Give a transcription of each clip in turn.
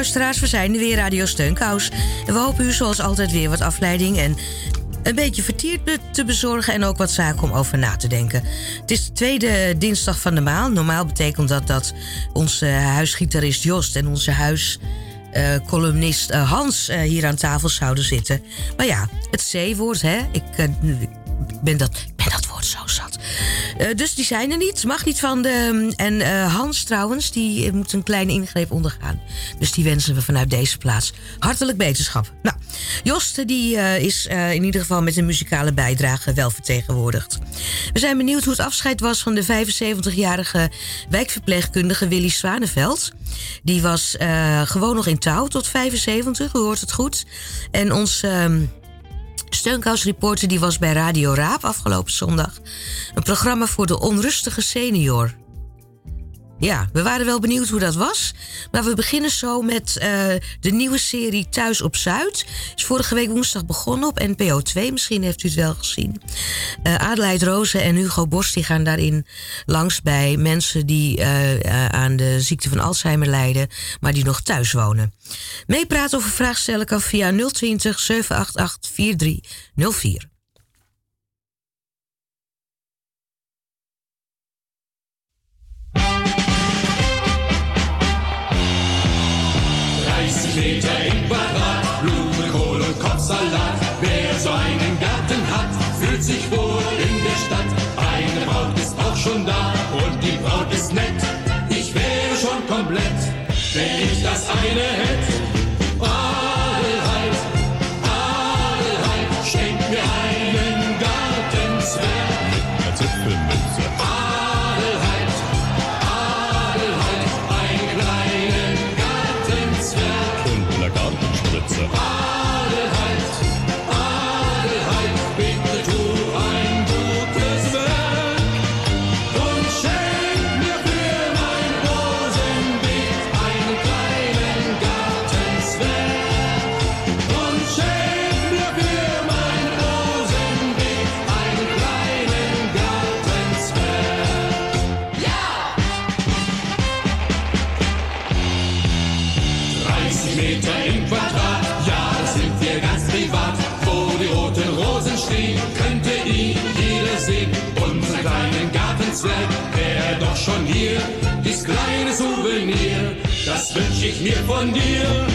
Luisteraars. We zijn er weer, Radio Steunkous. En we hopen u zoals altijd weer wat afleiding en een beetje vertierd te bezorgen en ook wat zaken om over na te denken. Het is de tweede dinsdag van de maand. Normaal betekent dat dat onze huisgitarist Jost en onze huiscolumnist uh, Hans uh, hier aan tafel zouden zitten. Maar ja, het C-woord, hè? Ik, uh, ben, dat, ben dat woord zo zat. Uh, dus die zijn er niet, mag niet van de. En uh, Hans trouwens, die moet een kleine ingreep ondergaan. Dus die wensen we vanuit deze plaats hartelijk beterschap. Nou, Jost die, is in ieder geval met een muzikale bijdrage wel vertegenwoordigd. We zijn benieuwd hoe het afscheid was van de 75-jarige wijkverpleegkundige Willy Zwaneveld. Die was gewoon nog in touw tot 75, u hoort het goed. En ons. Steunkous-reporter die was bij Radio Raap afgelopen zondag. Een programma voor de onrustige senior. Ja, we waren wel benieuwd hoe dat was. Maar we beginnen zo met uh, de nieuwe serie Thuis op Zuid. Is vorige week woensdag begonnen op NPO 2. Misschien heeft u het wel gezien. Uh, Adelheid Rozen en Hugo Borst die gaan daarin langs bij mensen die uh, aan de ziekte van Alzheimer lijden, maar die nog thuis wonen. Meepraten of een stellen kan via 020 788 4304. sich wohl von dir.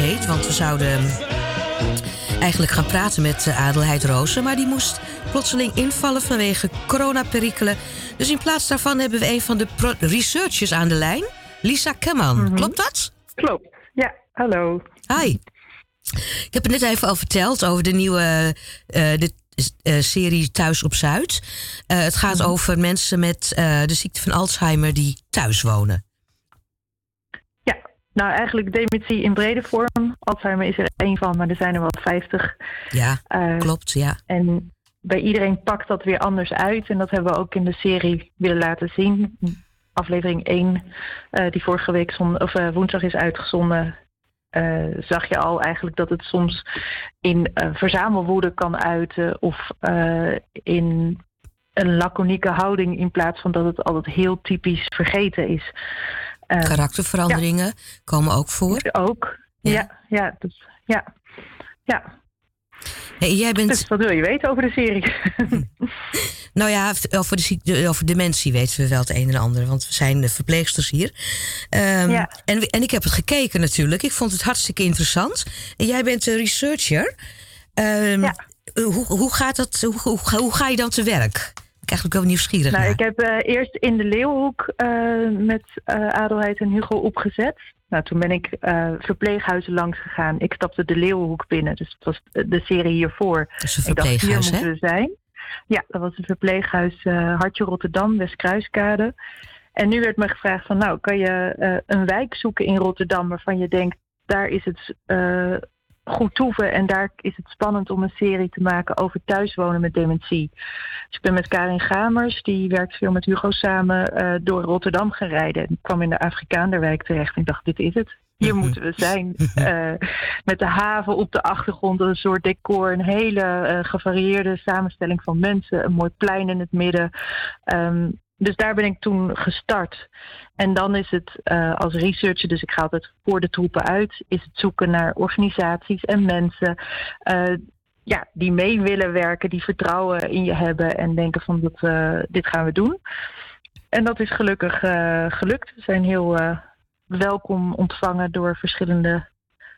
Heet. Want we zouden eigenlijk gaan praten met eh, Adelheid Rozen. Maar die moest plotseling invallen vanwege coronaperikelen. Dus in plaats daarvan hebben we een van de researchers aan de lijn. Lisa Kemman. Klopt dat? Klopt. Ja, hallo. Hi. Ik heb het net even al verteld over de nieuwe eh, de, eh, serie Thuis op Zuid. Het gaat over mensen met de ziekte van Alzheimer die thuis wonen. Nou eigenlijk dementie in brede vorm. Alzheimer is er één van, maar er zijn er wel 50. Ja, Eh, klopt, ja. En bij iedereen pakt dat weer anders uit. En dat hebben we ook in de serie willen laten zien. Aflevering 1, eh, die vorige week zon, of, eh, woensdag is uitgezonden, zag je al eigenlijk dat het soms in uh, verzamelwoede kan uiten of uh, in een laconieke houding in plaats van dat het altijd heel typisch vergeten is. Karakterveranderingen ja. komen ook voor? Ook, ja, ja, ja, dus, ja. ja. Hey, jij bent... Dus wat wil je weten over de serie? nou ja, over, de, over dementie weten we wel het een en ander, want we zijn de verpleegsters hier. Um, ja. en, en ik heb het gekeken natuurlijk. Ik vond het hartstikke interessant. En jij bent een researcher. Um, ja. hoe, hoe, gaat dat, hoe, hoe, hoe, ga je dan te werk? Ik eigenlijk wel nieuwsgierig nou, naar. Ik heb uh, eerst in de Leeuwhoek uh, met uh, Adelheid en Hugo opgezet. Nou, toen ben ik verpleeghuizen langs gegaan. Ik stapte de Leeuwenhoek binnen, dus dat was de serie hiervoor. Dat is een verpleeghuis, ik dacht, hier hè? moeten we zijn. Ja, dat was een verpleeghuis Hartje Rotterdam, Westkruiskade. En nu werd me gevraagd van, nou, kan je een wijk zoeken in Rotterdam waarvan je denkt, daar is het goed toeven en daar is het spannend om een serie te maken over thuiswonen met dementie. Dus ik ben met Karin Gamers, die werkt veel met Hugo samen, uh, door Rotterdam gaan rijden. Ik kwam in de Afrikaanderwijk terecht en ik dacht, dit is het. Hier moeten we zijn. Uh, met de haven op de achtergrond, een soort decor, een hele uh, gevarieerde samenstelling van mensen, een mooi plein in het midden. Um, dus daar ben ik toen gestart. En dan is het uh, als researcher, dus ik ga altijd voor de troepen uit, is het zoeken naar organisaties en mensen uh, ja, die mee willen werken, die vertrouwen in je hebben en denken van dat, uh, dit gaan we doen. En dat is gelukkig gelukt. We zijn heel welkom ontvangen door verschillende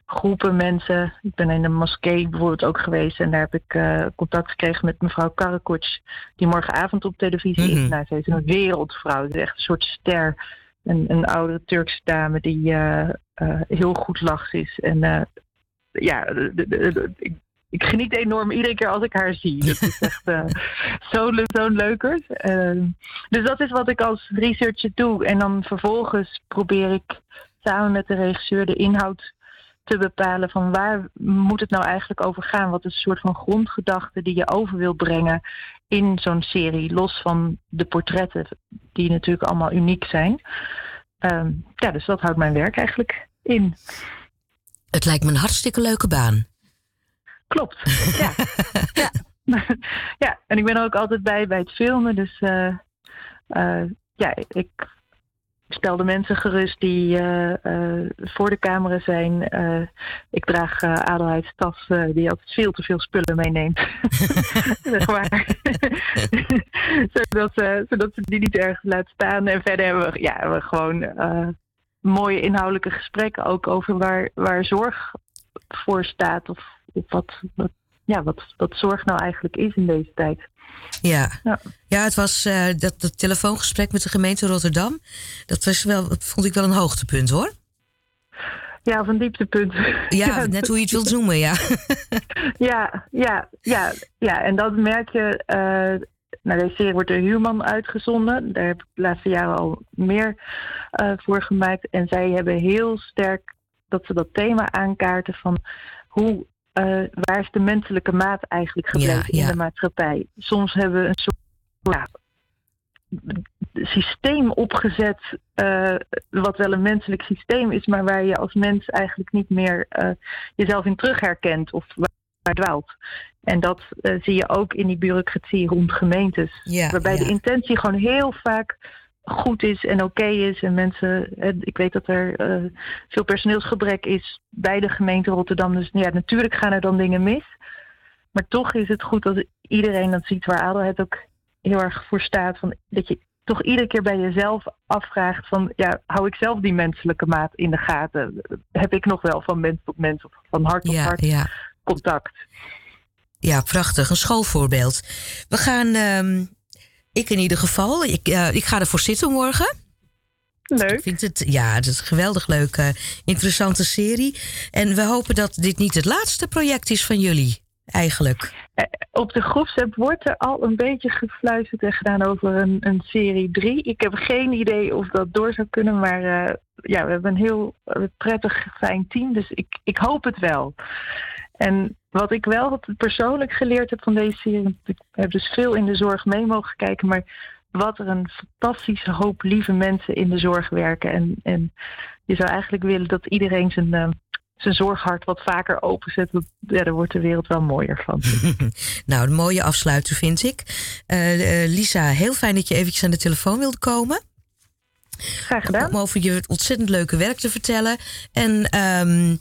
groepen mensen. Ik ben in de moskee bijvoorbeeld ook geweest en daar heb ik uh, contact gekregen met mevrouw Karakoc, die morgenavond op televisie is. Nou, ze is een wereldvrouw, ze is echt een soort ster. Een, een oude Turkse dame die uh, uh, heel goed lacht is. En ja, de, de, de, ik, ik, geniet enorm iedere keer als ik haar zie. Dat is echt zo'n zo leuker. dus dat is wat ik als researcher doe. En dan vervolgens probeer ik samen met de regisseur de inhoud te bepalen van waar moet het nou eigenlijk over gaan? Wat is een soort van grondgedachte die je over wil brengen in zo'n serie, los van de portretten, die natuurlijk allemaal uniek zijn. Um, ja, dus dat houdt mijn werk eigenlijk in. Het lijkt me een hartstikke leuke baan. Klopt, ja. ja. ja, en ik ben er ook altijd bij bij het filmen, dus uh, uh, ja, ik stel de mensen gerust die uh, uh, voor de camera zijn. Uh, ik draag uh, Adelheid tas die altijd veel te veel spullen meeneemt. zeg maar. zodat, ze, zodat ze die niet ergens laat staan. En verder hebben we, ja, hebben we gewoon mooie inhoudelijke gesprekken ook over waar, waar zorg voor staat. Of, of wat, wat, ja, wat, wat zorg nou eigenlijk is in deze tijd. Ja. ja, ja. het was uh, dat, dat telefoongesprek met de gemeente Rotterdam. Dat was wel, vond ik wel een hoogtepunt hoor. Ja, of een dieptepunt. Ja, net hoe je het wilt noemen, ja. ja, ja, ja, ja. En dat merk je. Uh, nou, deze serie wordt door Huurman uitgezonden. Daar heb ik de laatste jaren al meer uh, voor gemaakt. En zij hebben heel sterk dat ze dat thema aankaarten van hoe uh, waar is de menselijke maat eigenlijk gebleven ja, ja. in de maatschappij? Soms hebben we een soort ja, systeem opgezet, uh, wat wel een menselijk systeem is, maar waar je als mens eigenlijk niet meer uh, jezelf in terug herkent of waar dwaalt. En dat zie je ook in die bureaucratie rond gemeentes, waarbij de intentie gewoon heel vaak goed is en oké okay is. En mensen, ik weet dat er uh, veel personeelsgebrek is bij de gemeente Rotterdam. Dus ja, natuurlijk gaan er dan dingen mis. Maar toch is het goed dat iedereen dat ziet waar Adelheid ook heel erg voor staat. Van, dat je toch iedere keer bij jezelf afvraagt van, ja, hou ik zelf die menselijke maat in de gaten? Heb ik nog wel van mens tot mens of van hart tot ja, hart ja. contact? Ja, prachtig. Een schoolvoorbeeld. We gaan... Um ik in ieder geval. Ik, uh, ik ga ervoor zitten morgen. Leuk. Ik vind het, ja, het is een geweldig leuke, interessante serie. En we hopen dat dit niet het laatste project is van jullie, eigenlijk. Eh, op de groepsapp wordt er al een beetje gefluisterd en gedaan over een, een serie 3. Ik heb geen idee of dat door zou kunnen, maar uh, ja, we hebben een heel prettig, fijn team. Dus ik, ik hoop het wel. En wat ik wel persoonlijk geleerd heb van deze serie, ik heb dus veel in de zorg mee mogen kijken, maar wat er een fantastische hoop lieve mensen in de zorg werken. En, en je zou eigenlijk willen dat iedereen zijn, uh, zijn zorghart wat vaker openzet, ja, daar wordt de wereld wel mooier van. Nou, een mooie afsluiter vind ik. Eh, eh, Lisa, heel fijn dat je eventjes aan de telefoon wilde komen. Graag gedaan. Om over je ontzettend leuke werk te vertellen. En ehm,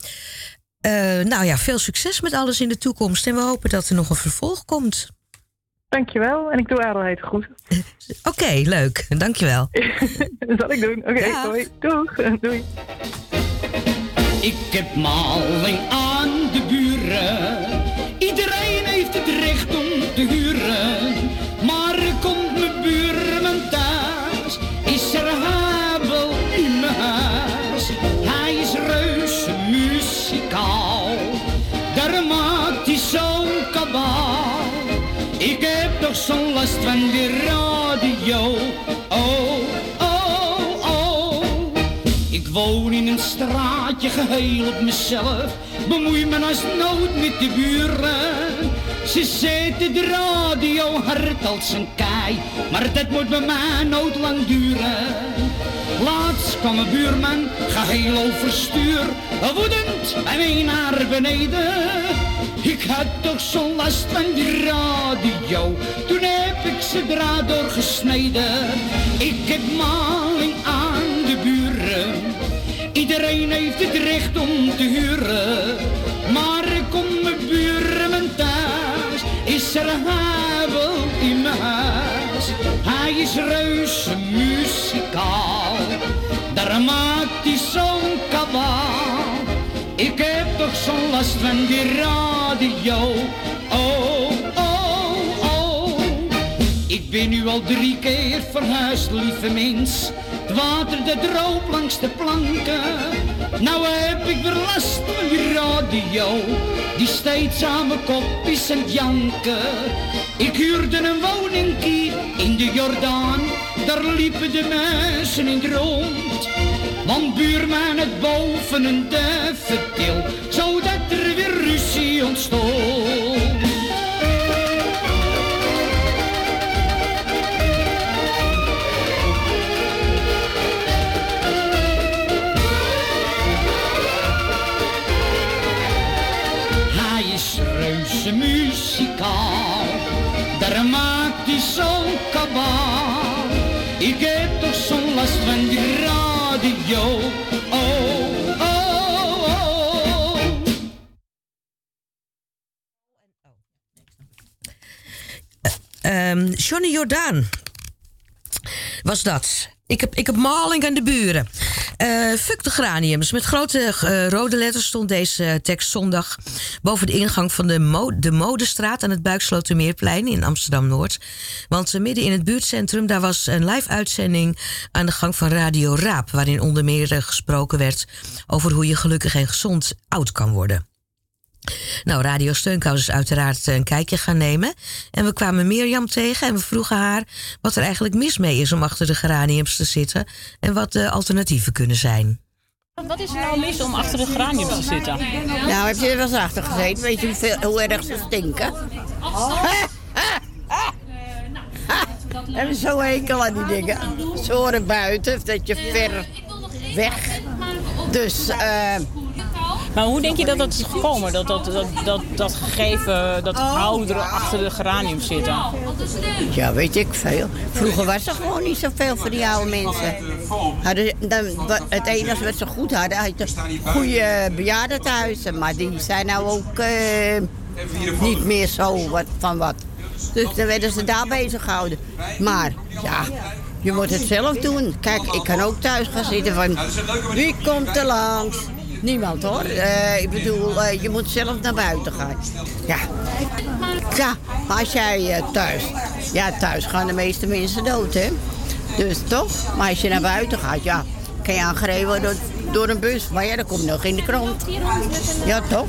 eh, nou ja, veel succes met alles in de toekomst. En we hopen dat er nog een vervolg komt. Dankjewel. En ik doe Adelheid goed. Oké, leuk. Dankjewel. dat zal ik doen. Oké, Dag. hoi. Doeg. Doei. Ik heb maling aan de buren. Last van die radio. Oh, oh, oh. Ik woon in een straatje geheel op mezelf. Bemoei me als nood met de buren. Ze zetten de radio hard als een kei. Maar dat moet bij mij nooit lang duren. Laatst kwam een buurman, geheel overstuur. Woedend bij mij naar beneden. Ik had toch zo'n last van die radio. Toen heb ik ze draad doorgesneden. Ik heb maling aan de buren. Iedereen heeft het recht om te huren. Maar komt mijn buurman thuis, is er habel in mijn huis. Hij is reuze muzikaal, daar maakt hij zo'n kabaal. Ik toch zo'n last van die radio. Oh, oh, oh. Ik ben nu al drie keer verhuisd, lieve mens. Het water dat droopt langs de planken. Nou heb ik weer last van die radio. Die steeds aan mijn kop is aan het janken. Ik huurde een woningkie in de Jordaan. Daar liepen de mensen in het rond. Want buurman het boven een vertil, zodat er weer ruzie ontstond. Hij is reuze muzikaal, daar maakt hij zo'n kabaal. Ik heb toch zo'n last van die radio. Oh, oh, oh. Ehm Johnny Jordaan was dat. Ik heb, ik heb maling aan de buren. Eh, fuck de graniums. Met grote eh, rode letters stond deze tekst zondag boven de ingang van de, Mo- de Modestraat aan het Buikslotermeerplein in Amsterdam-Noord. Want eh, midden in het buurtcentrum, daar was een live uitzending aan de gang van Radio Raap, waarin onder meer eh, gesproken werd over hoe je gelukkig en gezond oud kan worden. Nou, Radio Steunkous is uiteraard een kijkje gaan nemen. En we kwamen Mirjam tegen en we vroegen haar wat er eigenlijk mis mee is om achter de geraniums te zitten. En wat de alternatieven kunnen zijn. Wat is er nou mis om achter de geraniums te zitten? Nou, heb je er wel eens achter gezeten? Weet je hoeveel, hoe erg ze stinken? We hebben zo hekel aan die dingen. Ze horen buiten, dat je ver weg. Dus, eh, Maar hoe denk je dat dat is gekomen? Dat dat, dat, dat, dat gegeven, dat ouderen achter de geraniums zitten? ja, weet ik veel. Vroeger was er gewoon niet zoveel voor die oude mensen. Hadden, het enige wat ze goed hadden, hadden goede bejaardentehuizen. Maar die zijn nou ook eh, niet meer zo wat, van wat. Dus dan werden ze daar bezig gehouden. Maar ja, je moet het zelf doen. Kijk, ik kan ook thuis gaan zitten van wie komt er langs? Niemand hoor. Eh, ik bedoel, eh, je moet zelf naar buiten gaan. Ja. Ja, als jij eh, thuis... Ja, thuis gaan de meeste mensen dood, hè? Dus toch? Maar als je naar buiten gaat, ja... Kan je aangereden worden door, door een bus. Maar ja, dat komt nog in de krant. Ja, toch?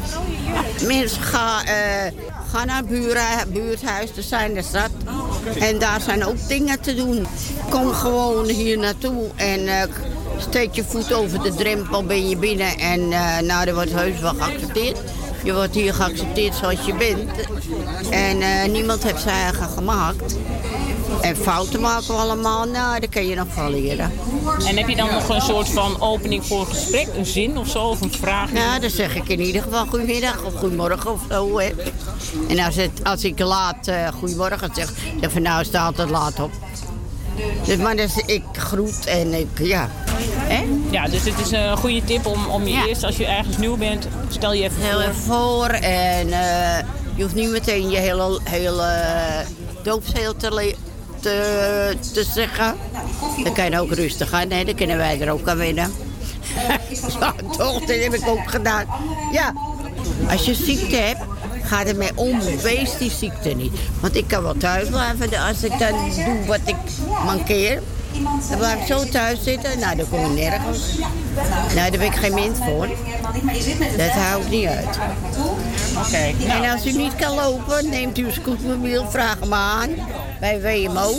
Mensen gaan, gaan naar buren, buurthuis, er zijn er zat. En daar zijn ook dingen te doen. Kom gewoon hier naartoe en steek je voet over de drempel, ben je binnen. En eh, nou, er wordt heus wel geaccepteerd. Je wordt hier geaccepteerd zoals je bent. En eh, niemand heeft zijn eigen gemaakt. En fouten maken we allemaal, nou, daar kun je nog van leren. En heb je dan nog een soort van opening voor gesprek, een zin of zo, of een vraag? Nou, dan zeg ik in ieder geval goedemiddag of goedemorgen of zo. Hè. En als, het, als ik laat uh, goedemorgen zeg, zeg van nou staat het laat op. Dus, maar dus ik groet en ik, ja. Hè? Ja, dus het is een goede tip om, om je eerst, als je ergens nieuw bent, stel je even Heel voor. even voor en uh, je hoeft niet meteen je hele, hele doopseel te, te, te zeggen. Dan kan je ook rustig aan, hè? dan kunnen wij er ook aan winnen. ja, toch, dat heb ik ook gedaan. Ja, als je ziekte hebt, ga ermee om. Wees die ziekte niet. Want ik kan wel thuis blijven als ik dan doe wat ik mankeer. Dan blijf ik zo thuis zitten. Nou, dan kom ik nergens. Nou, daar ben ik geen mens voor. Dat hou ik niet uit. Oké. En als u niet kan lopen, neemt u een scootmobiel, vraag hem aan bij WMO.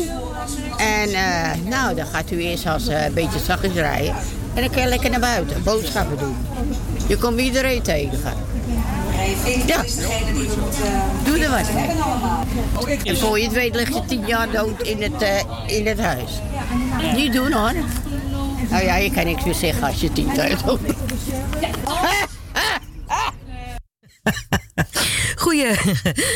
En uh, nou, dan gaat u eerst als uh, een beetje zachtjes rijden. En dan kan je lekker naar buiten, boodschappen doen. Je komt iedereen tegen. Ja, doe er wat mee. En voor je het weet lig je tien jaar dood in het, uh, in het huis. Niet doen hoor. Nou ja, je kan niks meer zeggen als je tien jaar dood Goeie,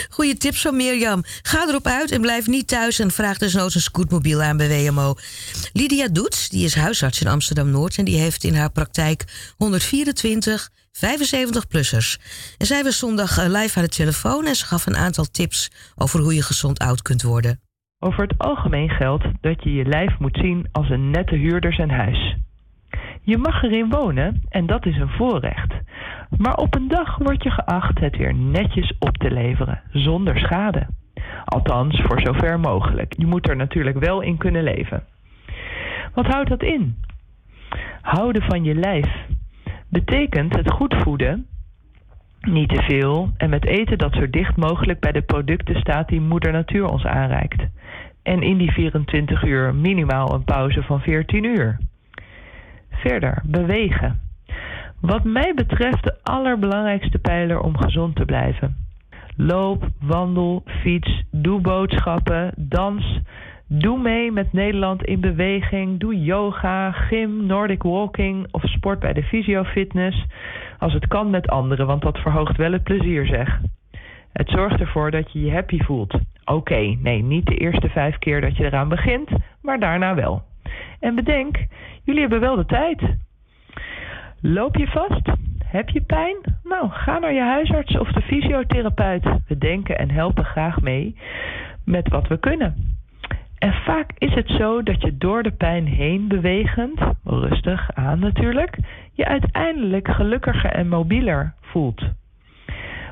goeie tips van Mirjam. Ga erop uit en blijf niet thuis en vraag desnoods een scootmobiel aan bij WMO. Lydia Doets, die is huisarts in Amsterdam-Noord... en die heeft in haar praktijk 124 75-plussers. En zij was zondag live aan de telefoon... en ze gaf een aantal tips over hoe je gezond oud kunt worden. Over het algemeen geldt dat je je lijf moet zien als een nette huurder zijn huis. Je mag erin wonen en dat is een voorrecht. Maar op een dag word je geacht het weer netjes op te leveren, zonder schade. Althans, voor zover mogelijk. Je moet er natuurlijk wel in kunnen leven. Wat houdt dat in? Houden van je lijf betekent het goed voeden, niet te veel en met eten dat zo dicht mogelijk bij de producten staat die moeder natuur ons aanreikt. En in die 24 uur minimaal een pauze van 14 uur. Verder, bewegen. Wat mij betreft de allerbelangrijkste pijler om gezond te blijven. Loop, wandel, fiets, doe boodschappen, dans. Doe mee met Nederland in beweging. Doe yoga, gym, Nordic walking of sport bij de fysiofitness. Als het kan met anderen, want dat verhoogt wel het plezier zeg. Het zorgt ervoor dat je je happy voelt. Oké, nee, niet de eerste vijf keer dat je eraan begint, maar daarna wel. En bedenk, jullie hebben wel de tijd. Loop je vast? Heb je pijn? Nou, ga naar je huisarts of de fysiotherapeut. We denken en helpen graag mee met wat we kunnen. En vaak is het zo dat je door de pijn heen bewegend, rustig aan natuurlijk, je uiteindelijk gelukkiger en mobieler voelt.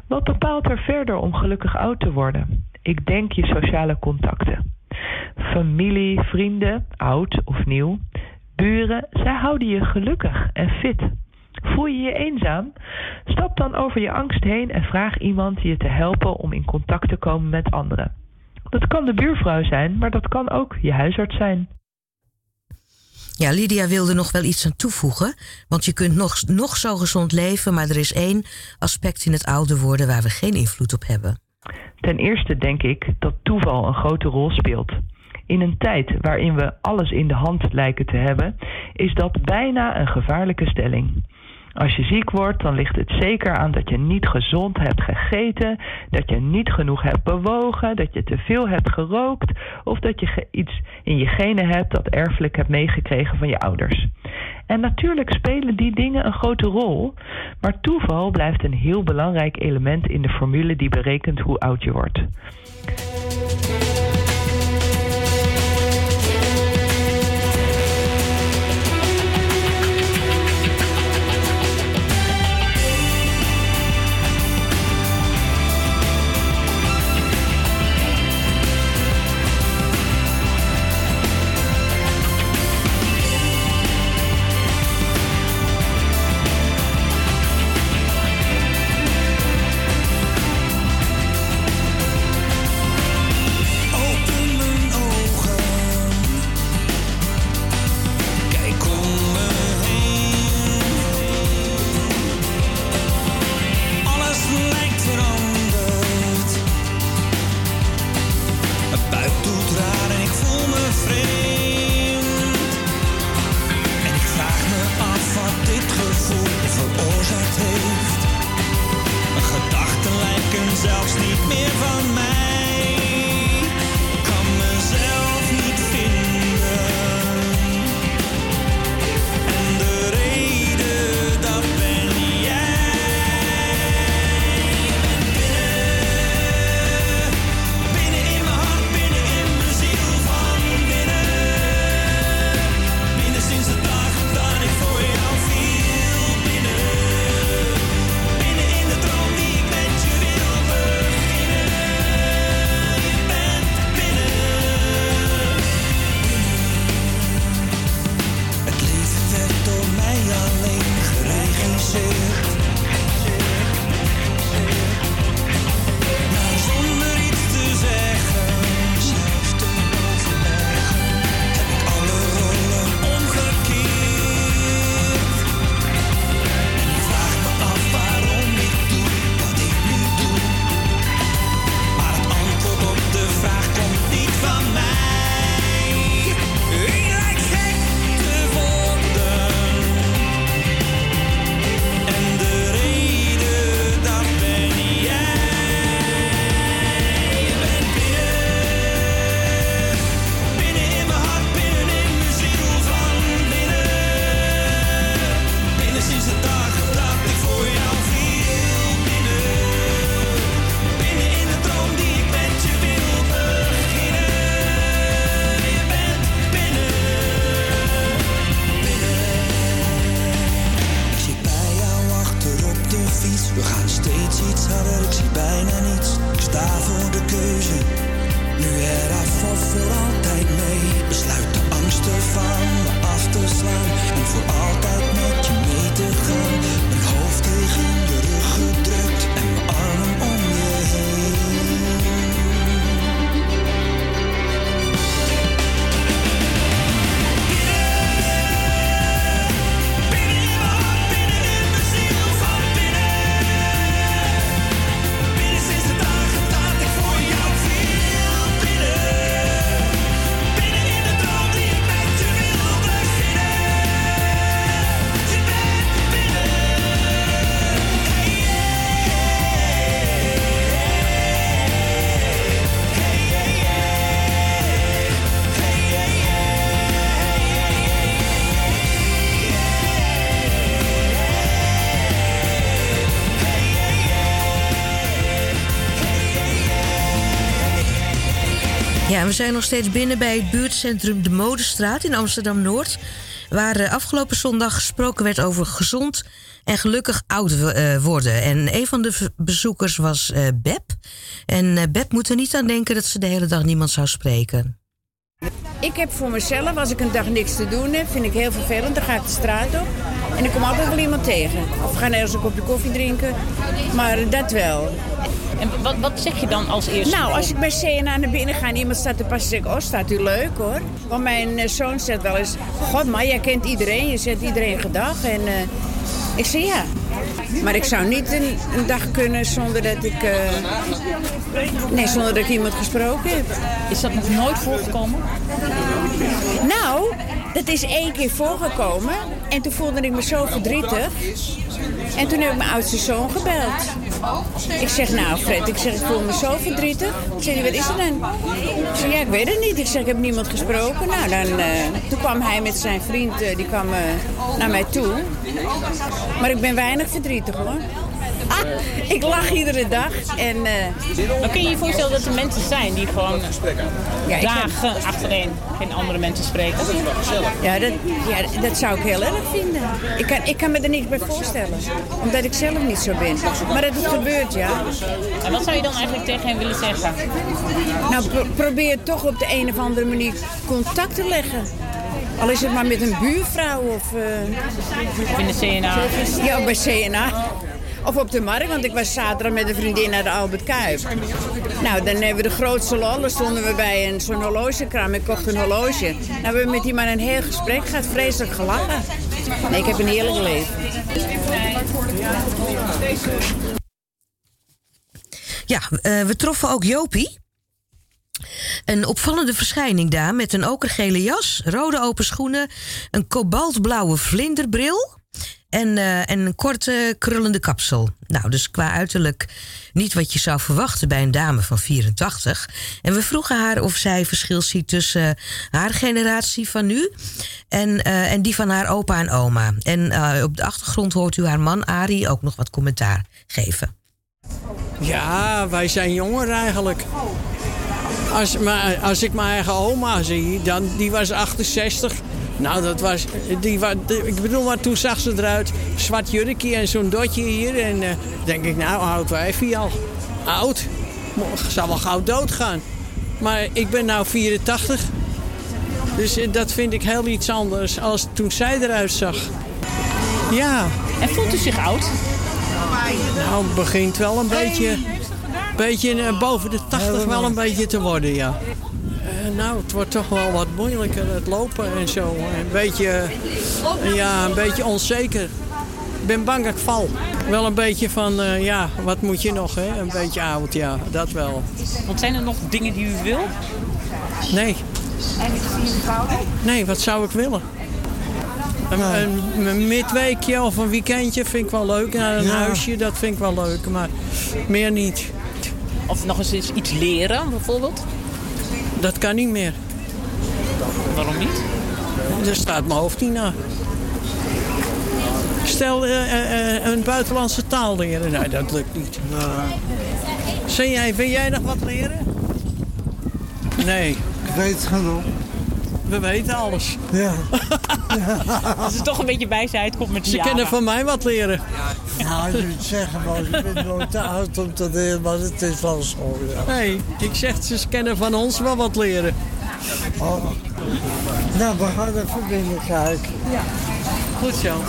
Wat bepaalt er verder om gelukkig oud te worden? Ik denk je sociale contacten. Familie, vrienden, oud of nieuw, buren, zij houden je gelukkig en fit. Voel je je eenzaam? Stap dan over je angst heen en vraag iemand je te helpen om in contact te komen met anderen. Dat kan de buurvrouw zijn, maar dat kan ook je huisarts zijn. Ja, Lydia wilde nog wel iets aan toevoegen. Want je kunt nog, nog zo gezond leven, maar er is één aspect in het ouder worden waar we geen invloed op hebben. Ten eerste denk ik dat toeval een grote rol speelt. In een tijd waarin we alles in de hand lijken te hebben, is dat bijna een gevaarlijke stelling. Als je ziek wordt, dan ligt het zeker aan dat je niet gezond hebt gegeten, dat je niet genoeg hebt bewogen, dat je te veel hebt gerookt of dat je iets in je genen hebt dat erfelijk hebt meegekregen van je ouders. En natuurlijk spelen die dingen een grote rol, maar toeval blijft een heel belangrijk element in de formule die berekent hoe oud je wordt. We zijn nog steeds binnen bij het buurtcentrum De Modestraat in Amsterdam-Noord. Waar eh, afgelopen zondag gesproken werd over gezond en gelukkig oud eh, worden. En een van de bezoekers was eh, Beb. En Beb moet er niet aan denken dat ze de hele dag niemand zou spreken. Ik heb voor mezelf, als ik een dag niks te doen heb, vind ik heel vervelend. Dan ga ik de straat op en ik kom altijd wel iemand tegen. Of we gaan ergens een kopje koffie drinken. Maar dat wel. En wat, wat zeg je dan als eerste? Nou, als ik bij CNA naar binnen ga en iemand staat te passen, zeg ik, oh, staat u leuk hoor. Want mijn eh, zoon zegt wel eens, god maar, jij kent iedereen, je zet iedereen gedag. En eh, ik zeg ja. Maar ik zou niet een, een dag kunnen zonder dat ik, eh, nee, zonder dat ik iemand gesproken heb. Is dat nog nooit voorgekomen? Nou, dat is één keer voorgekomen. En toen voelde ik me zo verdrietig. En toen heb ik mijn oudste zoon gebeld. Ik zeg, nou Fred, ik zeg, ik voel me zo verdrietig. Ik zeg, wat is er dan? Ik ja, ik weet het niet. Ik zeg, ik heb niemand gesproken. Nou, dan, eh, toen kwam hij met zijn vriend, eh, die kwam eh, naar mij toe. Maar ik ben weinig verdrietig hoor. Ik lach iedere dag. En, eh, Dan kun je je voorstellen dat er mensen zijn die gewoon Ja, dagen achtereen geen andere mensen spreken. Ja dat, ja, dat zou ik heel erg vinden. Ik kan, ik kan me er niks bij voorstellen. Omdat ik zelf niet zo ben. Maar dat het gebeurt, ja. En wat zou je dan eigenlijk tegen hen willen zeggen? Nou, pro- probeer toch op de een of andere manier contact te leggen. Al is het maar met een buurvrouw of... eh, in de CNA? Ja, bij CNA. Of op de markt, want ik was zaterdag met een vriendin naar de Albert Kuip. Nou, dan hebben we de grootste lol. Dan stonden we bij een zo'n horlogekraam. Ik kocht een horloge. Nou, we hebben met die man een heel gesprek gehad. Vreselijk gelachen. Nee, ik heb een heerlijk leven. Ja, eh, we troffen ook Jopie. Een opvallende verschijning daar met een okergele jas, rode open schoenen, een kobaltblauwe vlinderbril en, eh, en een korte krullende kapsel. Nou, dus qua uiterlijk niet wat je zou verwachten bij een dame van 84. En we vroegen haar of zij verschil ziet tussen haar generatie van nu en, eh, en die van haar opa en oma. En eh, op de achtergrond hoort u haar man Arie ook nog wat commentaar geven. Ja, wij zijn jonger eigenlijk. Als, maar, als ik mijn eigen oma zie, dan, die was 68. Nou, dat was, die, wa- de- ik bedoel, maar toen zag ze eruit. Zwart jurkje en zo'n dotje hier. En eh, denk ik, nou, oud wijfie al. Oud. Zal wel gauw doodgaan. Maar ik ben nou 84. Dus eh, dat vind ik heel iets anders als toen zij eruit zag. Ja. En voelt u zich oud? Nou, het begint wel een beetje, beetje eh, boven de 80 wel een beetje te worden, ja. Eh, nou, het wordt toch wel wat moeilijker, het lopen en zo. Een beetje, ja, een beetje onzeker. Ik ben bang dat ik val. Wel een beetje van, eh, ja, wat moet je nog, hè? Een beetje oud, ja, dat wel. Want zijn er nog dingen die u wil? Nee. Nee, wat zou ik willen? Een, een, een midweekje of een weekendje vind ik wel leuk. Naar een Ja. huisje, dat vind ik wel leuk. Maar meer niet. Of nog eens iets- iets leren, bijvoorbeeld? Dat kan niet meer. Waarom niet? Daar staat mijn hoofd niet naar. Stel eh, eh, eh, een buitenlandse taal leren. Nee, dat lukt niet. Zeg jij, wil jij nog wat leren? Nee. Ik weet het genoeg. We weten alles. Ja. Als het toch een beetje bijzijd komt met die Ze jaren. kunnen van mij wat leren. Nou, je moet zeggen, maar ik ben nooit te oud om te leren, maar het is wel zo. Ja. Nee, ik zeg, ze kunnen van ons wel wat leren. Oh. Nou, we gaan even binnen kijken. Ja. Goed zo.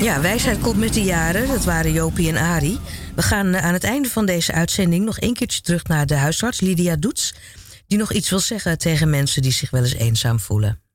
Ja, wijsheid komt met de jaren. Dat waren Jopie en Ari. We gaan eh, aan het einde van deze uitzending nog een keertje terug naar de huisarts Lydia Doets. Die nog iets wil zeggen tegen mensen die zich wel eens eenzaam voelen.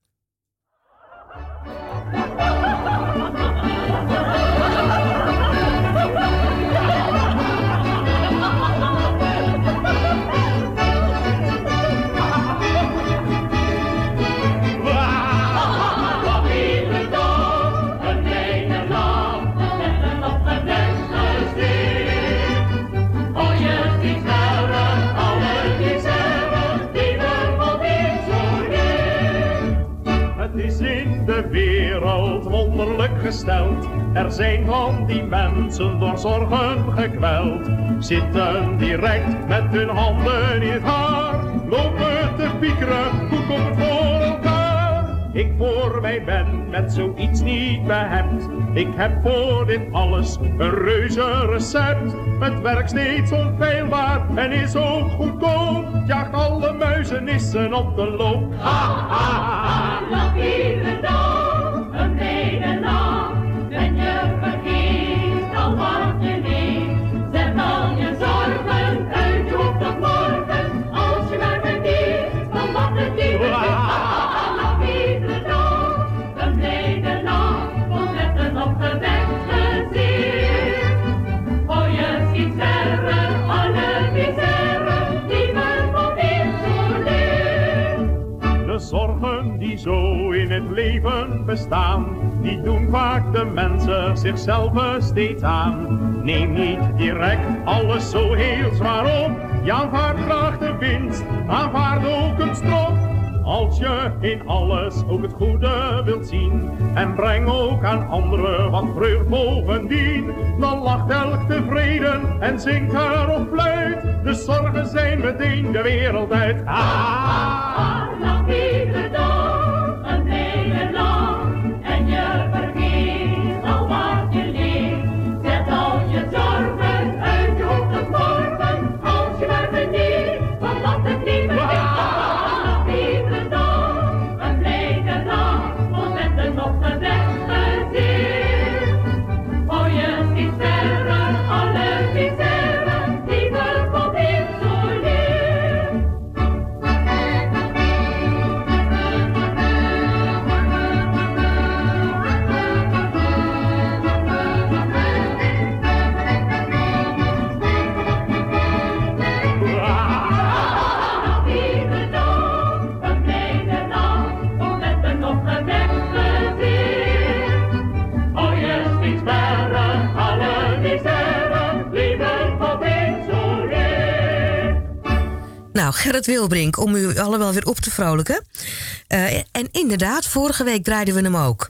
Er zijn van die mensen door zorgen gekweld. Zitten direct met hun handen in het haar. Lopen te piekeren, hoe komt het voor elkaar? Ik voor mij ben met zoiets niet behept. Ik heb voor dit alles een reuze recept. Het werkt steeds onfeilbaar en is ook goedkoop. Jaagt alle muizenissen op de loop. Ha, ha, ha. Bestaan, die doen vaak de mensen zichzelf steeds aan. Neem niet direct alles zo heel zwaar op. Je graag de winst, aanvaard ook een strop. Als je in alles ook het goede wilt zien en breng ook aan anderen wat vreugd bovendien, dan lacht elk tevreden en zingt er of fluit. De zorgen zijn meteen de wereld uit. Ah. Lach iedere Gerrit Wilbrink, om u allemaal weer op te vrolijken. Eh, en inderdaad, vorige week draaiden we hem ook.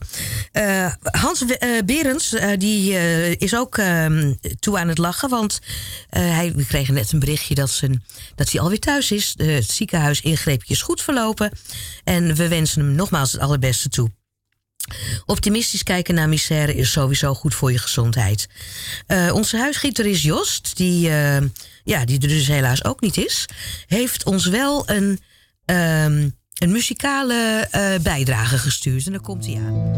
Eh, Hans eh, Berends, die is ook ehm, toe aan het lachen. Want hij, we kregen net een berichtje dat, zijn, dat hij alweer thuis is. Het ziekenhuisingreepje is goed verlopen. En we wensen hem nogmaals het allerbeste toe. Optimistisch kijken naar misère is sowieso goed voor je gezondheid. Eh, onze huisgieter is Jost, die, eh, ja, die er dus helaas ook niet is. Heeft ons wel een, ehm, een muzikale eh, bijdrage gestuurd. En daar komt hij aan.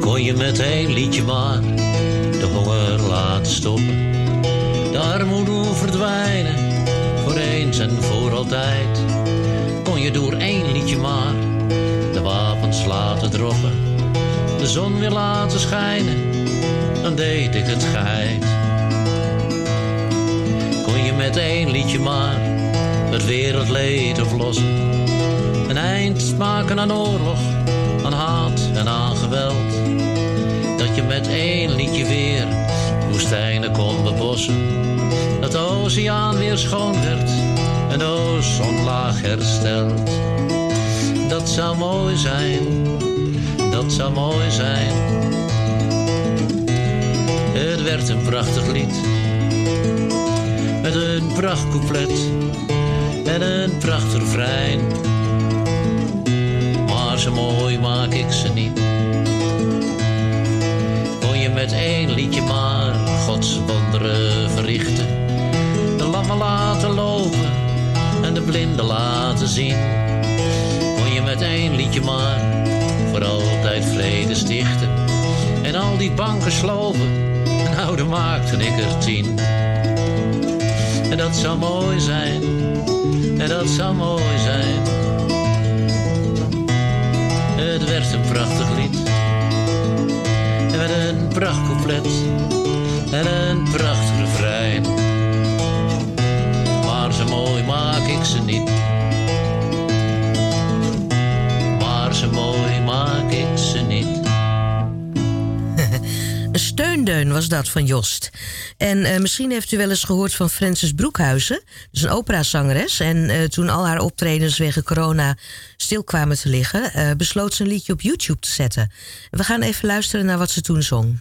Kon je met één liedje maar de honger laten stoppen. De armoede verdwijnen, voor eens en voor altijd. Kon je door één liedje maar de wapens laten droppen. De zon weer laten schijnen, dan deed ik het geheid. Kon je met één liedje maar het wereldleed oplossen. Een eind maken aan oorlog, aan haat en aan geweld. Dat je met één liedje weer woestijnen kon bebossen. Dat de oceaan weer schoon werd en de ozon laag hersteld. Dat zou mooi zijn, dat zou mooi zijn. Het werd een prachtig lied. Met een prachtcouplet en een prachtig refrein. Maar zo mooi maak ik ze niet. Kon je met één liedje maar Gods zien. Kon je met één liedje maar voor altijd vrede stichten. En al die banken sloven, nou dan maakte ik er tien. En dat zou mooi zijn, en dat zou mooi zijn. Het werd een prachtig lied. En met een prachtcouplet en een prachtig Steundeun was dat van Jost. En eh, misschien heeft u wel eens gehoord van Frances Broekhuizen. Dus een operazangeres. En eh, toen al haar optredens wegen corona stil kwamen te liggen... eh, besloot ze een liedje op YouTube te zetten. We gaan even luisteren naar wat ze toen zong.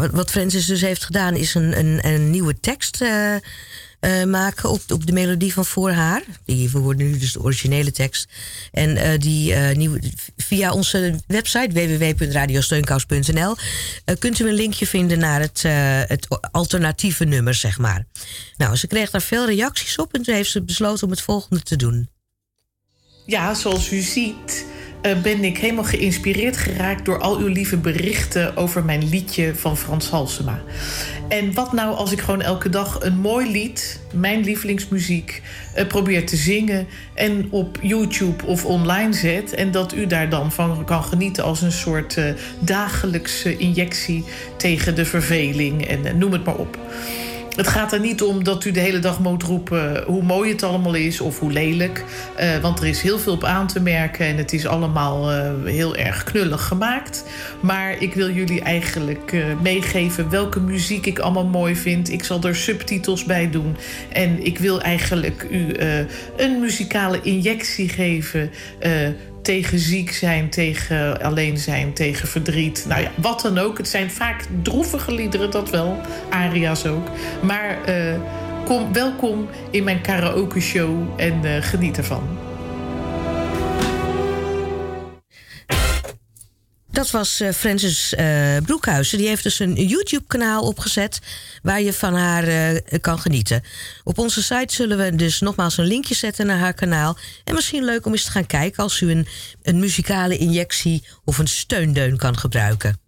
Ja, wat, Francis dus heeft gedaan is een, een, een nieuwe tekst eh, eh, maken op, op de melodie van Voor haar. Die, we nu dus de originele tekst. En eh, die nieuwe, via onze website www.radiosteunkous.nl kunt u een linkje vinden naar het, het alternatieve nummer, zeg maar. Nou, ze kreeg daar veel reacties op en toen heeft ze besloten om het volgende te doen. Ja, zoals u ziet ben ik helemaal geïnspireerd geraakt door al uw lieve berichten over mijn liedje van Frans Halsema. En wat nou als ik gewoon elke dag een mooi lied, mijn lievelingsmuziek, eh, probeer te zingen en op YouTube of online zet en dat u daar dan van kan genieten als een soort eh, dagelijkse injectie tegen de verveling en eh, noem het maar op. Het gaat er niet om dat u de hele dag moet roepen eh, hoe mooi het allemaal is of hoe lelijk. Eh, want er is heel veel op aan te merken en het is allemaal eh, heel erg knullig gemaakt. Maar ik wil jullie eigenlijk meegeven welke muziek ik allemaal mooi vind. Ik zal er subtitels bij doen. En ik wil eigenlijk u een muzikale injectie geven tegen ziek zijn, tegen alleen zijn, tegen verdriet. Nou ja, wat dan ook. Het zijn vaak droevige liederen, dat wel. Aria's ook. Maar eh, kom, welkom in mijn karaoke show en eh, geniet ervan. Dat was eh, Francis eh, Broekhuizen. Die heeft dus een YouTube-kanaal opgezet waar je van haar eh, kan genieten. Op onze site zullen we dus nogmaals een linkje zetten naar haar kanaal. En misschien leuk om eens te gaan kijken als u een, een muzikale injectie of een steundeun kan gebruiken.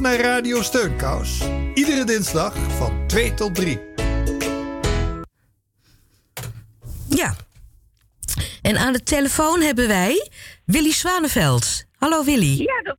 luistert naar Radio Steunkous. Iedere dinsdag van 2 tot 3. Ja. En aan de telefoon hebben wij Willy Zwaneveld. Hallo Willy. Ja, dat,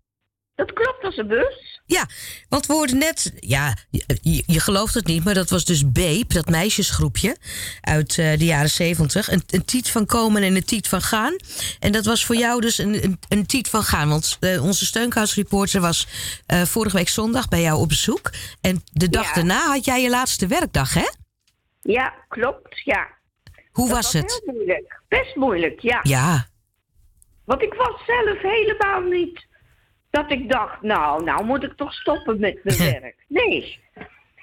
dat klopt als een bus. Ja, want we hoorden net, ja, je, je gelooft het niet, maar dat was dus Beep, dat meisjesgroepje uit eh, de jaren zeventig. Een, een tiet van komen en een tiet van gaan. En dat was voor jou dus een, een, een tiet van gaan, want eh, onze steunkoutsreporter was eh, vorige week zondag bij jou op bezoek. En de dag Ja. daarna had jij je laatste werkdag, hè? Ja, klopt, ja. Hoe Dat was het? Heel moeilijk. Best moeilijk, ja. Ja. Want ik was zelf helemaal niet dat ik dacht, nou, nou moet ik toch stoppen met mijn werk. Nee.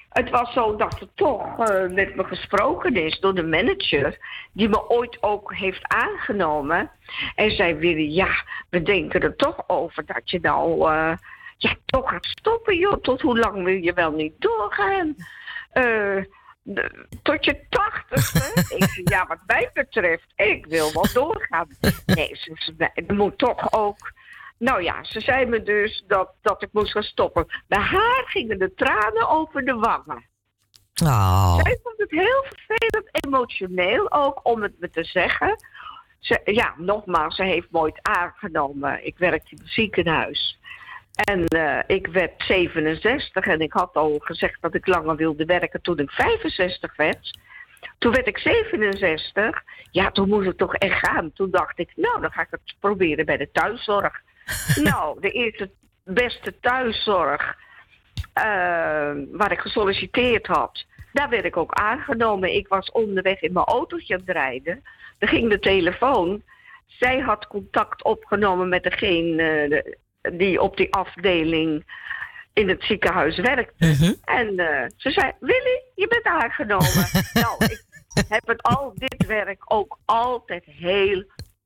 Het was zo dat er toch eh, met me gesproken is door de manager, die me ooit ook heeft aangenomen. En zei, Willy, ja, we denken er toch over dat je nou eh, ja, toch gaat stoppen, joh. Tot hoe lang wil je wel niet doorgaan? Eh, de- tot je tachtigste? ik ja, wat mij betreft, ik wil wel doorgaan. Nee, ze er moet toch ook... Nou ja, ze zei me dus dat, dat ik moest gaan stoppen. Bij haar gingen de tranen over de wangen. Oh. Zij vond het heel vervelend, emotioneel ook, om het me te zeggen. Ze, ja, nogmaals, ze heeft me ooit aangenomen. Ik werkte in het ziekenhuis. En eh, ik werd 67 en ik had al gezegd dat ik langer wilde werken toen ik 65 werd. Toen werd ik 67. Ja, toen moest ik toch echt gaan. Toen dacht ik, nou, dan ga ik het proberen bij de thuiszorg. nou, de eerste beste thuiszorg eh, waar ik gesolliciteerd had, daar werd ik ook aangenomen. Ik was onderweg in mijn autootje aan het rijden. Er ging de telefoon. Zij had contact opgenomen met degene eh, die op die afdeling in het ziekenhuis werkte. En eh, ze zei, Willy, je bent aangenomen. nou, ik heb het al dit werk ook altijd heel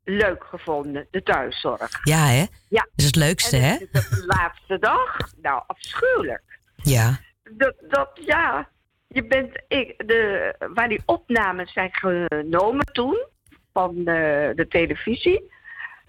leuk gevonden, de thuiszorg. Ja, hè? Ja. Dat is het leukste, hè? de laatste dag, nou, afschuwelijk. Ja. Dat, dat ja, je bent, ik, de, waar die opnames zijn genomen toen, van de, de televisie.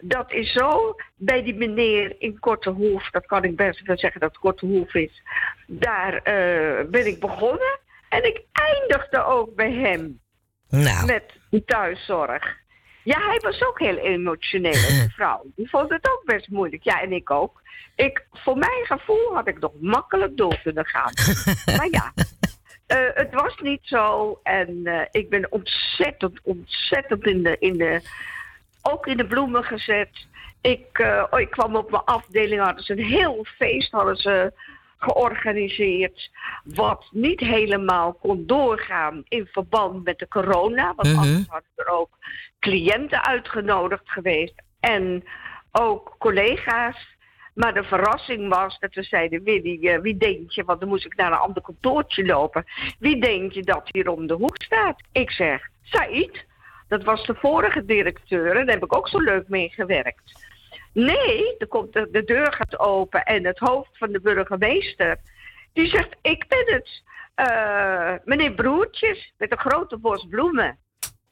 Dat is zo, bij die meneer in Kortehoef, dat kan ik best wel zeggen dat het Kortehoef is. Daar eh, ben ik begonnen en ik eindigde ook bij hem Nou. met de thuiszorg. Ja, hij was ook heel emotioneel, vrouw. Die vond het ook best moeilijk. Ja, en ik ook. Ik, voor mijn gevoel had ik nog makkelijk door kunnen gaan. maar ja, eh, het was niet zo. En eh, ik ben ontzettend, ontzettend in de, in de, ook in de bloemen gezet. Ik, eh, oh, ik kwam op mijn afdeling, hadden ze een heel feest hadden ze georganiseerd. Wat niet helemaal kon doorgaan in verband met de corona. Want Mhm. anders hadden er ook cliënten uitgenodigd geweest. En ook collega's. Maar de verrassing was dat we zeiden, Willy, eh, wie denk je, want dan moest ik naar een ander kantoortje lopen. Wie denk je dat hier om de hoek staat? Ik zeg, Said. Dat was de vorige directeur en daar heb ik ook zo leuk mee gewerkt. Nee, de, de deur gaat open en het hoofd van de burgemeester, die zegt, ik ben het. Eh, meneer Broertjes, met een grote bos bloemen.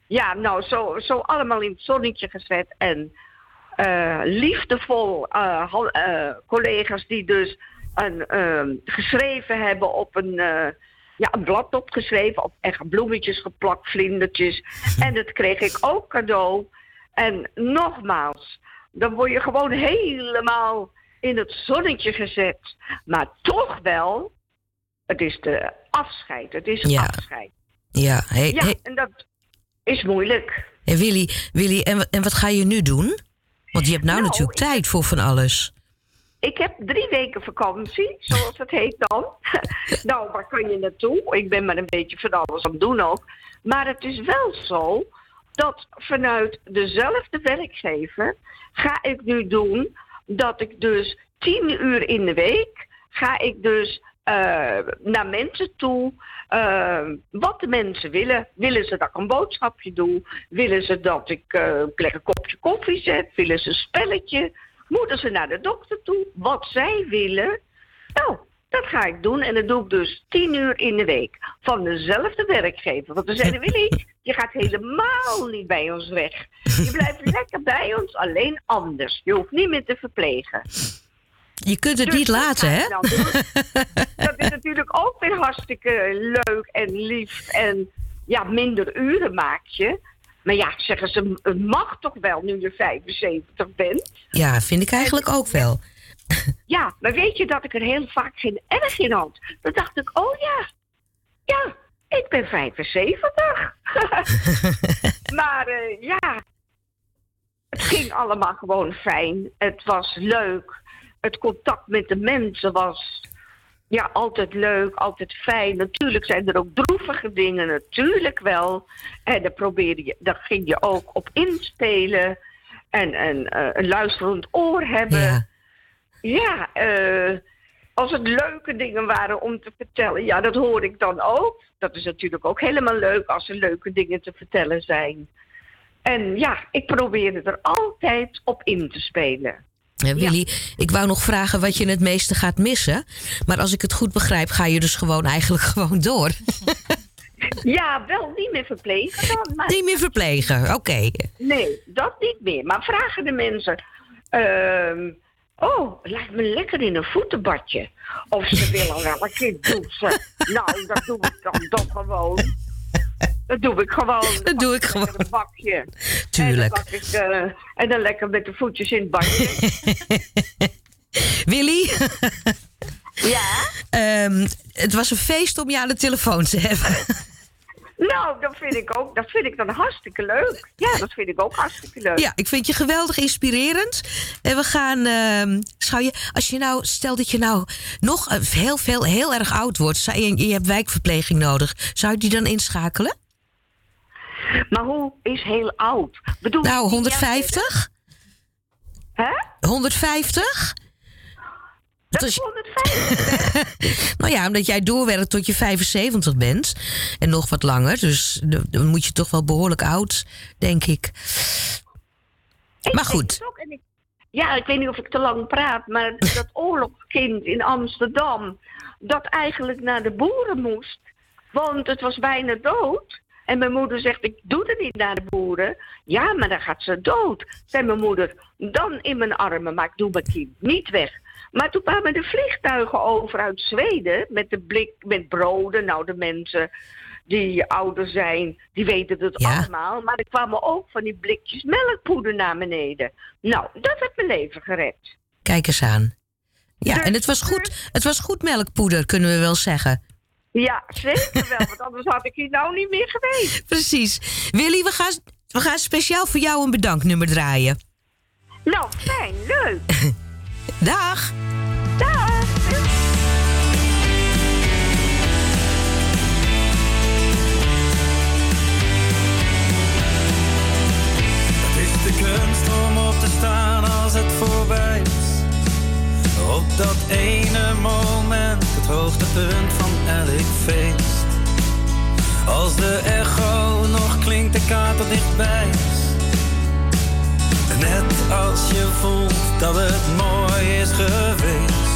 Ja, nou, zo, zo allemaal in het zonnetje gezet en eh, liefdevol eh, collega's die dus een, ehm, geschreven hebben op een, ja, een blad opgeschreven, op echt bloemetjes geplakt, vlindertjes. En dat kreeg ik ook cadeau. En nogmaals, dan word je gewoon helemaal in het zonnetje gezet. Maar toch wel, het is de afscheid. Het is Ja. afscheid. Ja, hey, Ja, hey, en dat is moeilijk. hey, Willy, Willy en, wat- en wat ga je nu doen? Want je hebt nou, Nou, natuurlijk tijd voor van alles. Ik heb drie weken vakantie, zoals het heet dan. nou, waar kan je naartoe? Ik ben maar een beetje van alles aan het doen ook. Maar het is wel zo dat vanuit dezelfde werkgever ga ik nu doen dat ik dus tien uur in de week ga ik dus eh, naar mensen toe. eh, wat de mensen willen. Willen ze dat ik een boodschapje doe? Willen ze dat ik eh, een kopje koffie zet? Willen ze een spelletje? Moeten ze naar de dokter toe? Wat zij willen. Nou, dat ga ik doen. En dat doe ik dus tien uur in de week. Van dezelfde werkgever. Want we zeiden, Willy, je gaat helemaal niet bij ons weg. Je blijft lekker bij ons, alleen anders. Je hoeft niet meer te verplegen. Je kunt het Dus niet laten, hè? Dat is natuurlijk ook weer hartstikke leuk en lief. En ja, minder uren maak je. Maar ja, zeggen ze, het mag toch wel nu je 75 bent. Ja, vind ik eigenlijk ook wel. Ja, maar weet je dat ik er heel vaak geen erg in had? Dan dacht ik, oh ja, ja, ik ben 75. maar eh, ja, het ging allemaal gewoon fijn. Het was leuk. Het contact met de mensen was ja, altijd leuk, altijd fijn. Natuurlijk zijn er ook droevige dingen, natuurlijk wel. En daar, probeerde je, daar ging je ook op inspelen. En, en eh, een luisterend oor hebben. Ja, eh, als het leuke dingen waren om te vertellen, ja, dat hoor ik dan ook. Dat is natuurlijk ook helemaal leuk als er leuke dingen te vertellen zijn. En ja, ik probeerde er altijd op in te spelen. Eh, Willy, ik wou nog vragen wat je het meeste gaat missen. Maar als ik het goed begrijp, ga je dus gewoon eigenlijk gewoon door. Ja, wel niet meer verplegen dan. Maar... Niet meer verplegen, oké. Nee, dat niet meer. Maar vragen de mensen... ehm, oh, lijkt me lekker in een voetenbadje. Of ze willen wel een keer douchen. Nou, dat doe ik dan toch gewoon. Dat doe ik gewoon. Dat doe ik gewoon. Een bakje. Tuurlijk. En dan, ik, eh, en dan lekker met de voetjes in het badje. Willy? ja? Ehm, het was een feest om je aan de telefoon te hebben. Nou, dat vind ik ook. Dat vind ik dan hartstikke leuk. Ja, dat vind ik ook hartstikke leuk. Ja, ik vind je geweldig inspirerend. En we gaan, zou je, als je nou, stel dat je nou nog eh, heel veel, heel erg oud wordt, zou je, je hebt wijkverpleging nodig, zou je die dan inschakelen? Maar hoe is heel oud? Bedoel, nou, 150? Hè? 150? Dat is 150? nou ja, omdat jij doorwerkt tot je 75 bent. En nog wat langer. Dus dan moet je toch wel behoorlijk oud, denk ik. maar goed. ook. Ik- Ja, ik weet niet of ik te lang praat, maar dat oorlogskind in Amsterdam, dat eigenlijk naar de boeren moest, want het was bijna dood. En mijn moeder zegt, ik doe er niet naar de boeren. Ja, maar dan gaat ze dood. Zei mijn moeder, dan in mijn armen, maar ik doe mijn kind niet weg. Maar toen kwamen de vliegtuigen over uit Zweden met de blik met broden. Nou, de mensen die ouder zijn, die weten het allemaal. Maar er kwamen ook van die blikjes melkpoeder naar beneden. Nou, dat heeft mijn leven gered. Kijk eens aan. Ja, en het was goed, het was goed melkpoeder, kunnen we wel zeggen. Ja, zeker wel, want anders had ik hier nou niet meer geweest. Precies. Willy, we gaan, we gaan speciaal voor jou een bedanknummer draaien. Nou, fijn, leuk. Dag. Dag. Het is de kunst om op te staan als het voorbij is. Op dat ene moment, het hoogtepunt van elk feest. Als de echo nog klinkt, de kaart er dichtbij is. Net als je voelt dat het mooi is geweest.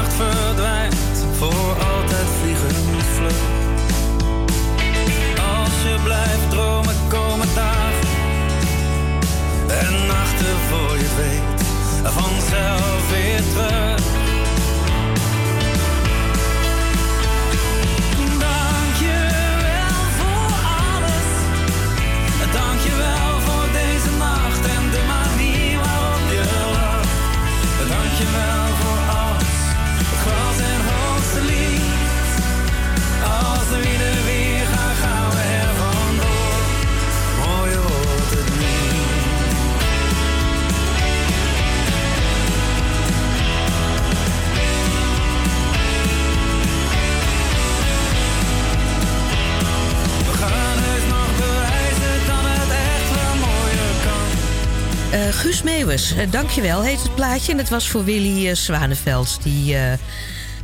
Nacht verdwijnt voor altijd vliegend vlug. Als je blijft dromen, komen dagen en nachten voor je weet vanzelf weer terug. Guus Meeuwis, eh, dankjewel, heet het plaatje. En het was voor Willy eh, Zwaneveld. Die, eh,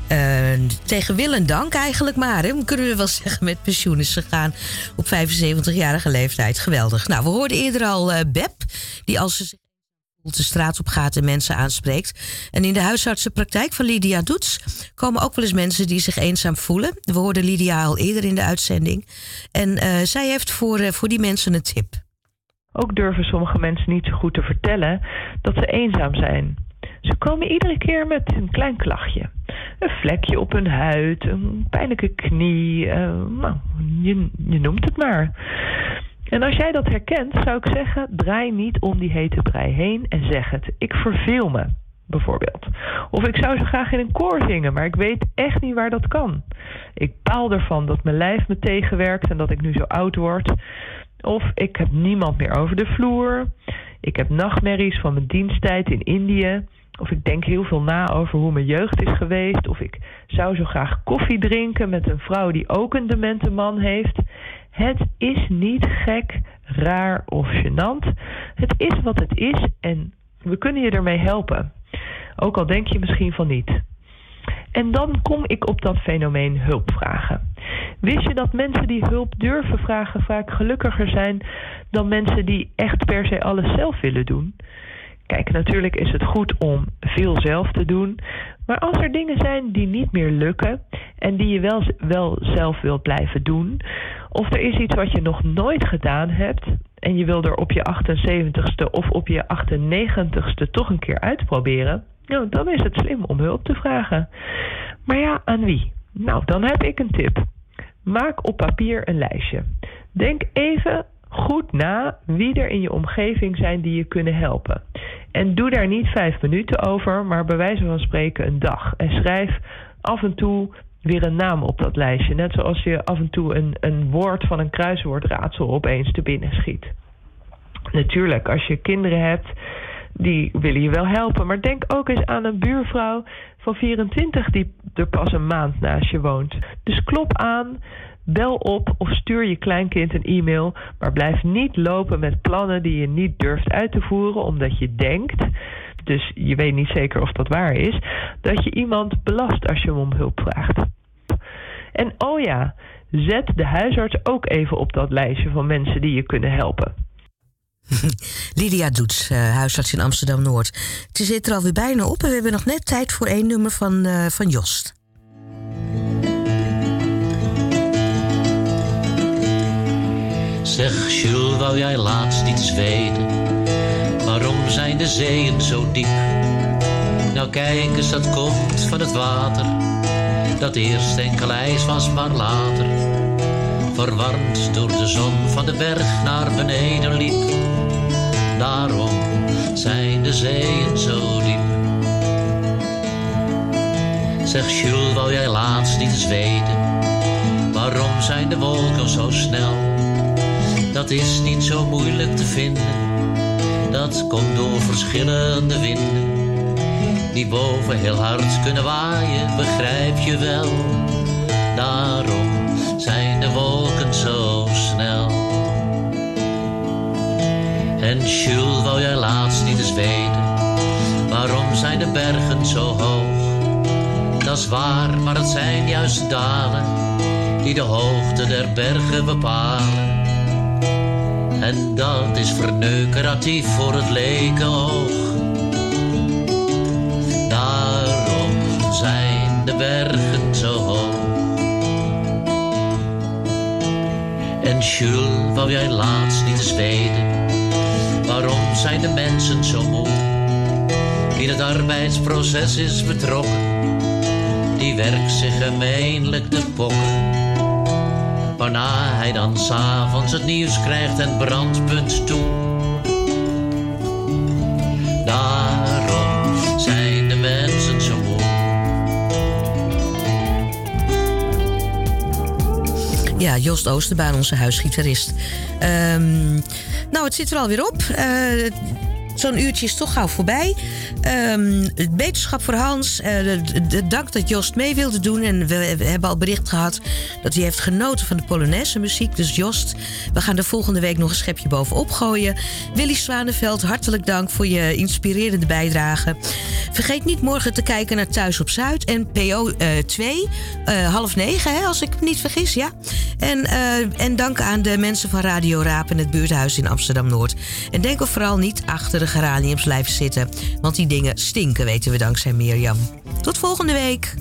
eh, tegen wil en dank eigenlijk maar. Hè, kunnen we wel zeggen, met pensioen is gegaan op 75-jarige leeftijd. Geweldig. Nou, we hoorden eerder al eh, Beb, die als ze de straat op gaat en mensen aanspreekt. En in de huisartsenpraktijk van Lydia Doets komen ook wel eens mensen die zich eenzaam voelen. We hoorden Lydia al eerder in de uitzending. En eh, zij heeft voor, eh, voor die mensen een tip. Ook durven sommige mensen niet zo goed te vertellen dat ze eenzaam zijn. Ze komen iedere keer met een klein klachtje. Een vlekje op hun huid, een pijnlijke knie, eh, nou, je, noemt het maar. En als jij dat herkent, zou ik zeggen, draai niet om die hete brei heen en zeg het. Ik verveel me, bijvoorbeeld. Of ik zou zo graag in een koor zingen, maar ik weet echt niet waar dat kan. Ik baal ervan dat mijn lijf me tegenwerkt en dat ik nu zo oud word. Of ik heb niemand meer over de vloer. Ik heb nachtmerries van mijn diensttijd in Indië. Of ik denk heel veel na over hoe mijn jeugd is geweest. Of ik zou zo graag koffie drinken met een vrouw die ook een demente man heeft. Het is niet gek, raar of gênant. Het is wat het is en we kunnen je ermee helpen. Ook al denk je misschien van niet. En dan kom ik op dat fenomeen hulpvragen. Wist je dat mensen die hulp durven vragen vaak gelukkiger zijn dan mensen die echt per se alles zelf willen doen? Kijk, natuurlijk is het goed om veel zelf te doen. Maar als er dingen zijn die niet meer lukken en die je wel, wel zelf wilt blijven doen, of er is iets wat je nog nooit gedaan hebt en je wil er op je 78ste of op je 98ste toch een keer uitproberen, nou, dan is het slim om hulp te vragen. Maar ja, aan wie? Nou, dan heb ik een tip. Maak op papier een lijstje. Denk even goed na wie er in je omgeving zijn die je kunnen helpen. En doe daar niet vijf minuten over, maar bij wijze van spreken een dag. En schrijf af en toe weer een naam op dat lijstje. Net zoals je af en toe een, een woord van een kruiswoordraadsel opeens te binnen schiet. Natuurlijk, als je kinderen hebt, die willen je wel helpen. Maar denk ook eens aan een buurvrouw van 24 die er pas een maand naast je woont. Dus klop aan, bel op of stuur je kleinkind een e-mail. Maar blijf niet lopen met plannen die je niet durft uit te voeren omdat je denkt. Dus je weet niet zeker of dat waar is. Dat je iemand belast als je hem om hulp vraagt. En oh ja, zet de huisarts ook even op dat lijstje van mensen die je kunnen helpen. Lydia Doets, eh, huisarts in Amsterdam-Noord. Het zit er alweer bijna op en we hebben nog net tijd voor één nummer van, eh, van Jost. Zeg, Jules, wou jij laatst iets weten? Waarom zijn de zeeën zo diep? Nou kijk eens, dat komt van het water. Dat eerst enkel ijs was, maar later. Verwarmd door de zon van de berg naar beneden liep. Daarom zijn de zeeën zo diep. Zeg, Jules, wou jij laatst niet eens weten? Waarom zijn de wolken zo snel? Dat is niet zo moeilijk te vinden. Dat komt door verschillende winden. Die boven heel hard kunnen waaien, begrijp je wel. Daarom zijn de wolken En Jules, wou jij laatst niet eens weten. Waarom zijn de bergen zo hoog? Dat is waar, maar het zijn juist dalen die de hoogte der bergen bepalen. En dat is verneukeratief voor het lekenoog. Daarom zijn de bergen zo hoog. En Jules, wou jij laatst niet eens weten? Waarom zijn de mensen zo moe? In het arbeidsproces is betrokken. Die werkt zich gemeenlijk te pokken. Waarna hij dan s'avonds het nieuws krijgt en brandpunt toe. Daarom zijn de mensen zo moe. Ja, Jost Oosterbaan, onze huisgitarist. Ehm, nou, het zit er alweer op. Eh, zo'n uurtje is toch gauw voorbij. Ehm beterschap voor Hans. Eh, de- dank dat Jost mee wilde doen. En we, hebben al bericht gehad dat hij heeft genoten van de Polonaise muziek. Dus Jost, we gaan er volgende week nog een schepje bovenop gooien. Willy Zwaneveld, hartelijk dank voor je inspirerende bijdrage. Vergeet niet morgen te kijken naar Thuis op Zuid en PO 2, half negen, hè, als ik me niet vergis, ja. En, eh, en dank aan de mensen van Radio Raap en het buurthuis in Amsterdam-Noord. En denk er vooral niet achter de geraniums blijven zitten, want die dingen stinken, weten we dankzij Mirjam. Tot volgende week.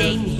Niet